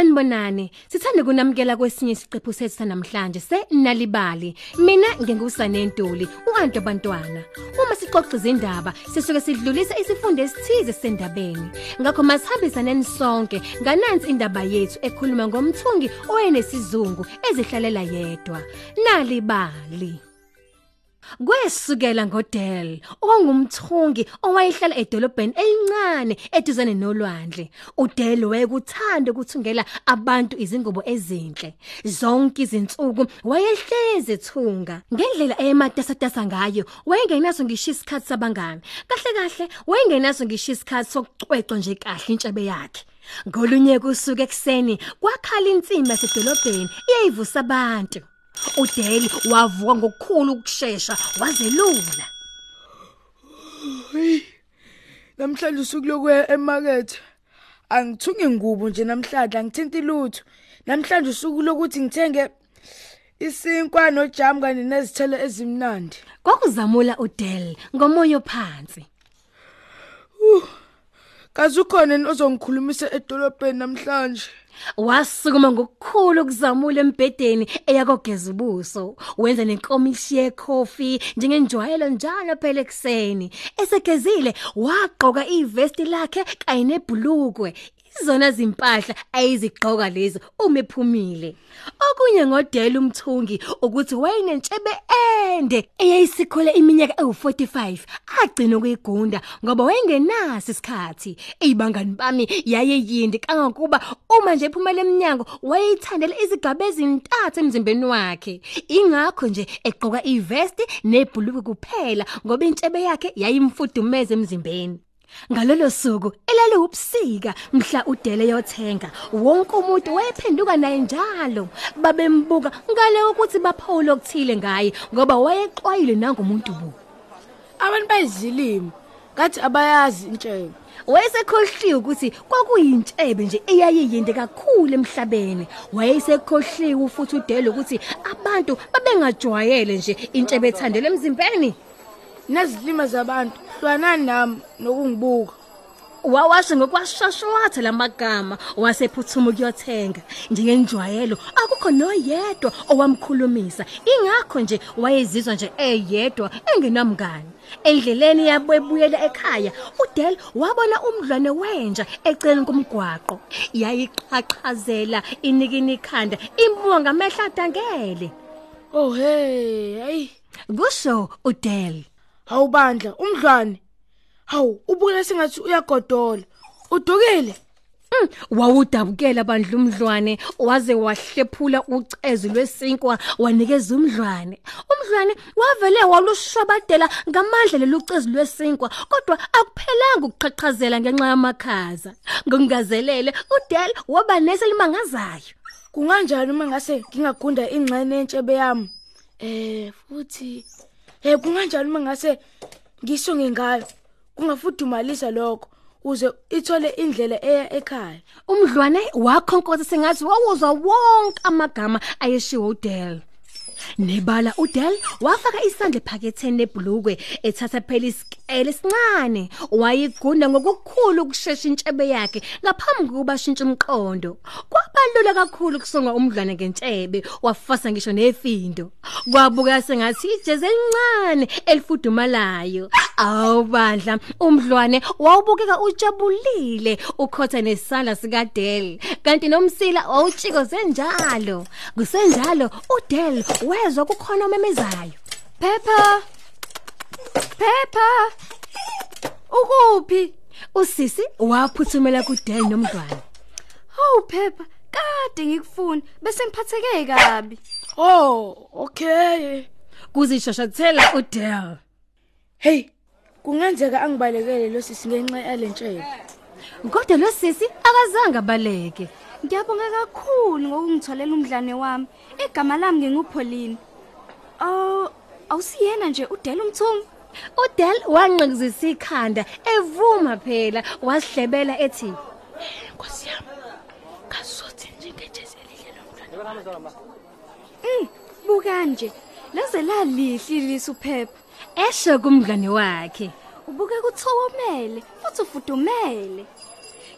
Sanibonani. Sithanda kunamukela kwesinye isiqephu sethu namhlanje senalibali. Mina ngingusane Ntuli, uantu abantwana. Uma sixoxa izindaba, sisuke sidlulisa isifundo esithize sendabeni. Ngakho masihambisane sonke nganansi indaba yethu ekhuluma ngomthungi oyenesizungu ezihlalela yedwa. Nalibali. Kwesukela ngoDel, ongumthungi owayehlala edolobheni elincane eduzane nolwandle. uDel wayekuthanda ukuthungela abantu izingubo ezinhle. Zonke izinsuku wayehleze ethunga. Ngendlela eyematasatasa ngayo, wayengenaso ngisho isikhathi sabangani. Kahle kahle, wayengenaso ngisho isikhathi sokucwecwa nje kahle intshebe yakhe. Ngolunye kusuku ekseni kwakhala insimi yasedolobheni iyayivusa abantu. uDeli wavuka ngokukhulu ukusheshsha wazelula. Namhlanje usuku lokuya emarket. Angithungi ngubo nje namhlanje angithinti lutho. Namhlanje usuku lokuthi ngithenge isinkwa nojam kanye nezithelo ezimnandi. Kwakuzamula uDel ngomoya phansi. Kaze ukhona ozongikhulumisa edolobheni namhlanje. Wasukuma ngokukhulu ukuzamula embedeni eyakogeza ubuso wenza nenkomishi yecoffee njengenjwayelo njalo phela ekseni esegezile wagqoka ivesti lakhe kanye nebhulukwe izona zimpahla ayizigqoka lezi uma ephumile. Okunye ngodela umthungi ukuthi wayinentshebe ende eyayisikhole iminyaka ewu45 agcina ukuyigunda ngoba wayengenasi isikhathi. Izibangani bami yayeyindi kangakuba uma nje ephumela eminyango wayeyithandela izigaba ezintathu emzimbeni wakhe. Ingakho nje egqoka ivesti nebhuluku kuphela ngoba intshebe yakhe yayimfudumeza emzimbeni. Ngalolo suku elale ubusika mhla uDele yothenga wonke umuntu wayephenduka naye njalo babembuka ngale ukuthi baphawula okuthile ngaye ngoba wayeqwayile nangomuntu bu Abantu bayizilimi ngathi abayazi intshebe Wayesekhohliwe ukuthi kwakuyintshebe nje eyayiyinde kakhulu emhlabeni. Wayesekhohliwe futhi uDele ukuthi abantu babengajwayele nje intshebe ethandele emzimbeni. Nezilima zabantu. Hlwanani nami nokungibuka. Wawasho ngokwashashwatha lamagama wasephuthuma ukuyothenga. Njengenjwayelo akukho noyedwa owamkhulumisa. Ingakho nje wayezizwa nje eyedwa engenamngani. Endleleni yabebuyela ekhaya uDel wabona umdlwane wenja eceleni komgwaqo. Yayiqhaqhazela inikini ikhanda imbuka ngamehla adangele. Oh hey hey. Kusho uDel. Awubandla umdlwane hawu ubukela sengathi uyagodola udukile Mm, wawudabukela bandla umdlwane waze wahlephula ucezu lwesinkwa wanikeza umdlwane. Umdlwane wavele walushwabadela ngamandla lelucezu lwesinkwa kodwa akuphelanga ukuqhaqhazela ngenxa yamakhaza. Ngokungazelele uDel waba neselimangazayo. kunganjani uma ngase ngingagunda ingxene entshebe yami eh futhi eh kunganjani uma ngase ngisonge ngayo kungafudumalisa lokho uze ithole indlela eya ekhaya Umdlwane wakhonkoza sengathi wawuzwa wonke amagama ayeshiwo uDel. Nebala uDel wafaka isandla ephaketheni lebhlukwe ethatha phela isikele esincane. Wayigunda ngokukhulu ukushesha intshebe yakhe ngaphambi kokuba ashintshe umqondo. Kwabalula kakhulu ukusonga umdlwane ngentshebe wafasa ngisho nefindo. Kwabuka sengathi ijezi elincane elifudumalayo. Awubandla umdlwane wawubukeka ujabulile ukhotha nesandla sikaDel kanti nomsila wawutshikoze njalo kusenjalo uDel wezwa kukhona omemezayo. Peppa. Peppa. Ukuphi? Usisi waphuthumela kuDel nomdlwane Hawu Phepha, kade ngikufuna. Bese ngiphatheke kabi. oh okay. Kuzishashathela uDel hey kungenzeka angibalekele lo sisi ngenxa yalentshebe kodwa lo sisi akazange abaleke. Ngiyabonga kakhulu ngokungitholela umdlane wami. Igama lami ngingupauline. Oh, awusiyena nje uDela umthungu? uDel wanqikizisa ikhanda evuma phela wasihlebela ethi Nkosi yami kasothi njengejezi elihle nomntwana Buka nje. Laze lalihle ilisa uPhepha. esho kumdlane wakhe Ubuke kuthokomele futhi ufudumele.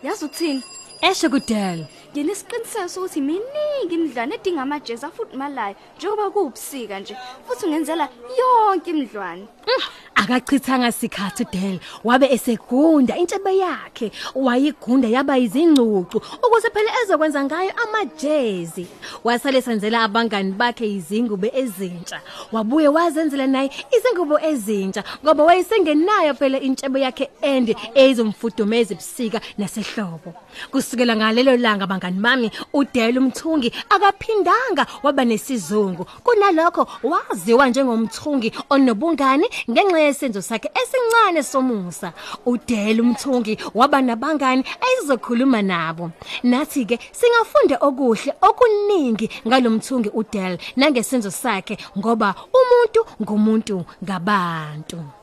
Yazi uthini? esho kuDel nginesiqiniseko sokuthi miningi imidlwane edinga amajezi afudumalayo njengoba kuwubusika nje futhi ungenzela yonke imidlwane Mm, akachithanga sikhathi Del. Wabe esegunda intshebe yakhe wayigunda yaba izingcucu ukuze phela ezokwenza ngayo amajezi. Wasale senzela abangani bakhe izingubo ezintsha. Wabuye wazenzela naye izingubo ezintsha ngoba wayesengenayo phela intshebe yakhe ende ezomfudumeza ebusika nasehlobo. Kusukela ngalelo langa bangani bami uDel umthungi akaphindanga waba nesizungu. Kunalokho waziwa njengomthungi onobungani ngenxa yesenzo sakhe esincane somusa. uDel umthungi waba nabangani ayizokhuluma nabo. Nathi ke singafunda okuhle okuningi ngalomthungi uDel nangesenzo sakhe ngoba umuntu ngumuntu ngabantu.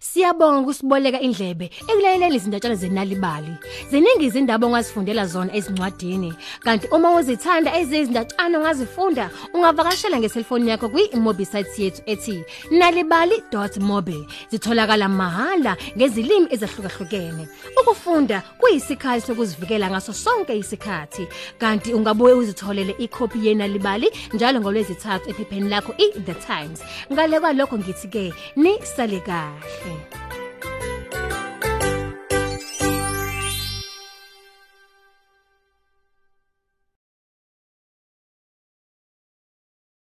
Siyabonga ukusiboleka indlebe ekulayeleni izindatshana zenalibali. Ziningi izindaba ongazifundela zona ezincwadini. Kanti uma uzithanda ezizindatshana ongazifunda, ungavakashela ngeselfoni yakho kwi-mobi site yethu ethi nalibali.mobi. Zitholakala mahala ngezilimi ezahlukahlukene. Ukufunda kuyisikhathi sokuzivikela ngaso sonke isikhathi. Kanti ungabuye uzitholele ikhophi yenalibali njalo ngolwezithathu ephepheni lakho i-The Times. Ngale kwalokho ngithi ke ni sale kahle. 是。